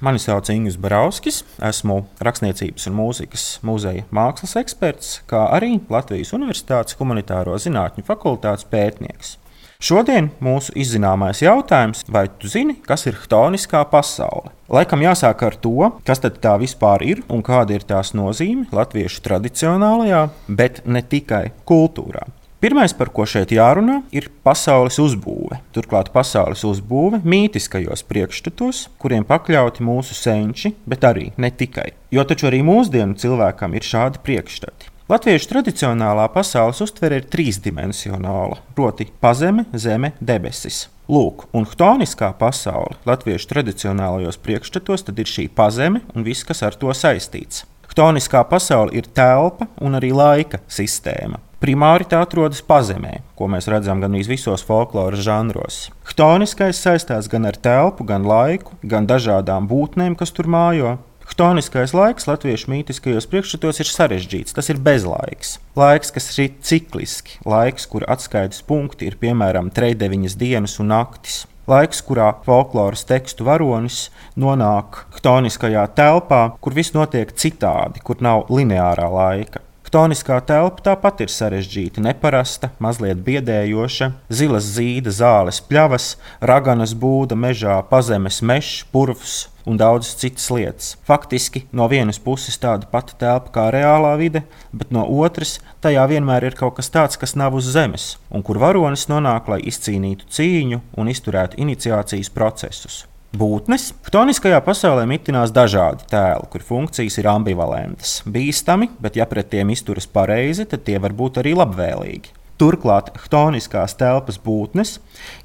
Mani sauc Ingūns Barauskis, esmu rakstniecības un mūzikas muzeja mākslas eksperts, kā arī Latvijas Universitātes humanitāro zinātņu fakultātes pētnieks. Šodien mūsu izzināmais jautājums, vai tu zini, kas ir chtoniskā pasaule? Laikam jāsāk ar to, kas tā vispār ir un kāda ir tās nozīme latviešu tradicionālajā, bet ne tikai kultūrā. Pirmais, par ko šeit jārunā, ir pasaules uzbūve. Turklāt pasaules uzbūve mītiskajos priekšstatos, kuriem pakļauti mūsu senči, bet arī ne tikai. Jo taču arī mūsdienu cilvēkam ir šādi priekšstati. Latviešu tradicionālā pasaules uztvere ir trīsdimensionāla, proti, pazeme, zeme, debesis. Lūk, un chtoniskā pasaule latviešu tradicionālajos priekšstatos ir šī pazeme un viss, kas ar to saistīts. Chtoniskā pasaule ir telpa un arī laika sistēma. Primāri tā atrodas pazemē, ko mēs redzam gan visos folkloras žanros. Chtoniskais saistās gan ar telpu, gan laiku, gan dažādām būtnēm, kas tur mājo. Chtoniskais laiks latviešu mītiskajos priekšstatos ir sarežģīts. Tas ir bezlaiks. Laiks, kas ir cikliski, laiks, kur atskaites punkti ir piemēram trejdeviņas dienas un naktis. Laiks, kurā folkloras tekstu varonis nonāk chtoniskajā telpā, kur viss notiek citādi, kur nav lineārā laika. Chtoniskā telpa tāpat ir sarežģīta, neparasta, mazliet biedējoša. Zilas zīda, zāles pļavas, raganas būda mežā, pazemes mežs, purvs un daudzas citas lietas. Faktiski no vienas puses tāda pati telpa kā reālā vide, bet no otras tajā vienmēr ir kaut kas tāds, kas nav uz zemes, un kur varonis nonāk, lai izcīnītu cīņu un izturētu iniciācijas procesus. Būtnes chtoniskajā pasaulē mitinās dažādi tēli, kur funkcijas ir ambivalentas. Bīstami, bet ja pret tiem izturas pareizi, tad tie var būt arī labvēlīgi. Turklāt chtoniskās telpas būtnes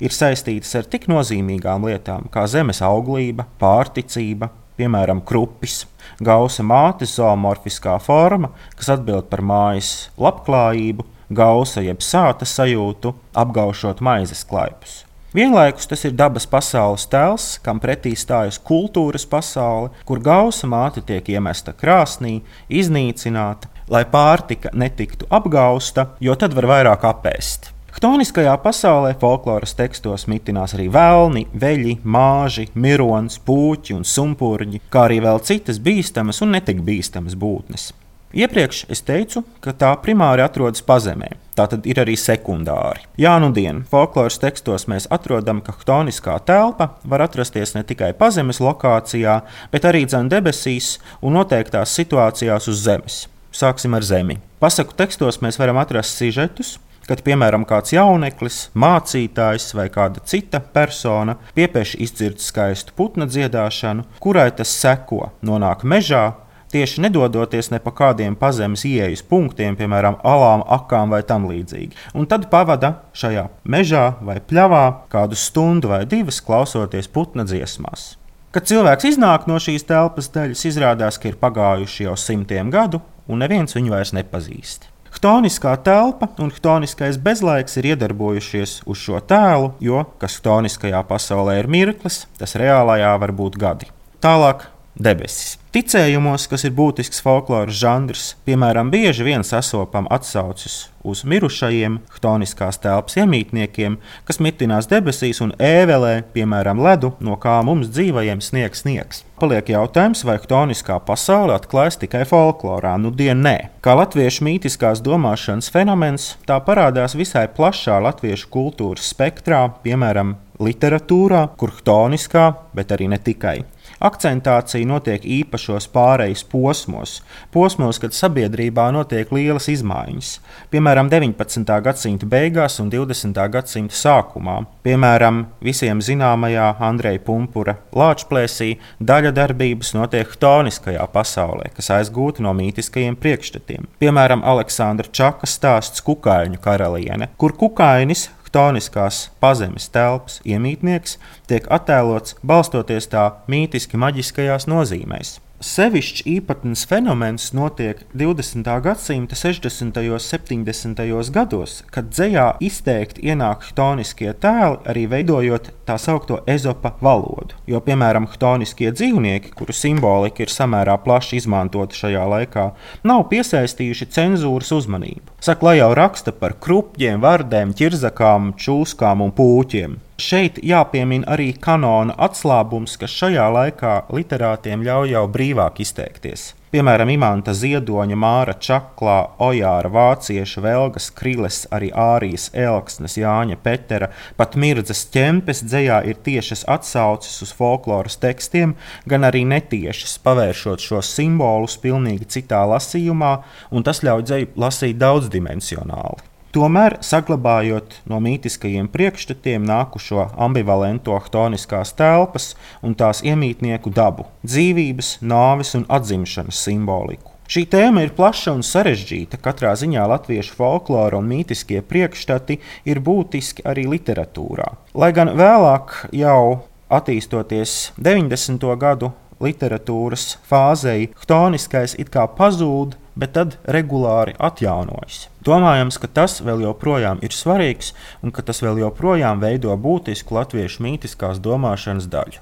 ir saistītas ar tik nozīmīgām lietām kā zemes auglība, pārticība, piemēram, krupis, gausa mātes zoomorfiskā forma, kas atbild par mājas labklājību, gausa jeb sāta sajūtu, apgaušot maizes klaipus. Vienlaikus tas ir dabas pasaules tēls, kam pretī stājas kultūras pasaule, kur gausa māte tiek iemesta krāsnī, iznīcināta, lai pārtika netiktu apgausta, jo tad var vairāk apēst. Chtoniskajā pasaulē folkloras tekstos mitinās arī vēlni, veļi, māži, mirons, puķi un sumpurģi, kā arī vēl citas bīstamas un netik bīstamas būtnes. Iepriekš es teicu, ka tā primāri atrodas pazemē, tā tad ir arī sekundāri. Jā, nu dien, folkloras tekstos mēs atrodam, ka chtoniskā telpa var atrasties ne tikai pazemes lokācijā, bet arī zem debesīs un noteiktās situācijās uz zemes. Sāksim ar zemi. Pasaku tekstos mēs varam atrast sižetus, kad, piemēram, kāds jauneklis, mācītājs vai kāda cita persona piepieši izdzird skaistu putna dziedāšanu, kurai tas seko, nonāk mežā, tieši nedodoties ne pa kādiem pazemes ieejas punktiem, piemēram, alām, akām vai tam līdzīgi. Un tad pavada šajā mežā vai pļavā kādu stundu vai divas klausoties putna dziesmās. Kad cilvēks iznāk no šīs telpas daļas, izrādās, ka ir pagājuši jau simtiem gadu, un neviens viņu vairs nepazīst. Chtoniskā telpa un chtoniskais bezlaiks ir iedarbojušies uz šo tēlu, jo kas chtoniskajā pasaulē ir mirklis, tas reālajā var būt gadi. Tālāk debesis. Ticējumos, kas ir būtisks folkloras žanrs, piemēram, bieži vien sastopam atsauces uz mirušajiem, chtoniskās telpas iemītniekiem, kas mitinās debesīs un ēvelē, piemēram, ledu, no kā mums dzīvajiem sniegs sniegs. Paliek jautājums, vai chtoniskā pasaule atklājas tikai folklorā. Nu, dien nē. Kā latviešu mītiskās domāšanas fenomens, tā parādās visai plašā latviešu kultūras spektrā, piemēram, literatūrā, kur chtoniskā, bet arī ne tikai Akcentācija notiek īpašos pārejas posmos, posmos, kad sabiedrībā notiek lielas izmaiņas, piemēram, 19. gadsimta beigās un 20. gadsimta sākumā. Piemēram, visiem zināmajā Andreja Punkūra Lāčplēsī daļa darbības notiek chtoniskajā pasaulē, kas aizgūta no mītiskajiem priekšstatiem. Piemēram, Aleksandra Čaka stāsts Kukaiņu karaliene, kur kukainis chtoniskās pazemes telpas iemītnieks tiek attēlots balstoties tā mītiski maģiskajās nozīmēs. Sevišķi īpatns fenomens notiek 20. gadsimta 60. un 70. gados, kad dzējā izteikti ienāk chtoniskie tēli, arī veidojot tā saucamo ezopa valodu. Jo, piemēram, chtoniskie dzīvnieki, kuru simbolika ir samērā plaši izmantota šajā laikā, nav piesaistījuši cenzūras uzmanību. Saka, lai jau raksta par krupģiem, vardēm, ķirzakām, čūskām un pūķiem. Šeit jāpiemina arī kanona atslābums, kas šajā laikā literātiem ļauj jau brīvāk izteikties. Piemēram, Imants Ziedoņa, Māra Čaklā, Ojāra, Vācieša, Velgas, Kriles, arī Ārijas, Elksnes, Jāņa Petera, pat Mirdzas ķempes dzējā ir tiešas atsauces uz folkloras tekstiem, gan arī netiešas, pavēršot šos simbolus pilnīgi citā lasījumā, un tas ļauj dzēju lasīt daudzdimensionāli. Tomēr, saglabājot no mītiskajiem priekšstatiem nākušo ambivalento chtoniskās telpas un tās iemītnieku dabu, dzīvības, nāves un atzimšanas simboliku. Šī tēma ir plaša un sarežģīta. Katrā ziņā latviešu folklora un mītiskie priekšstati ir būtiski arī literatūrā. Lai gan vēlāk, jau attīstoties 90. gadu literatūras fāzei, chtoniskais it kā pazūd, bet tad regulāri atjaunojas. Domājams, ka tas vēl joprojām ir svarīgs un ka tas vēl joprojām veido būtisku latviešu mītiskās domāšanas daļu.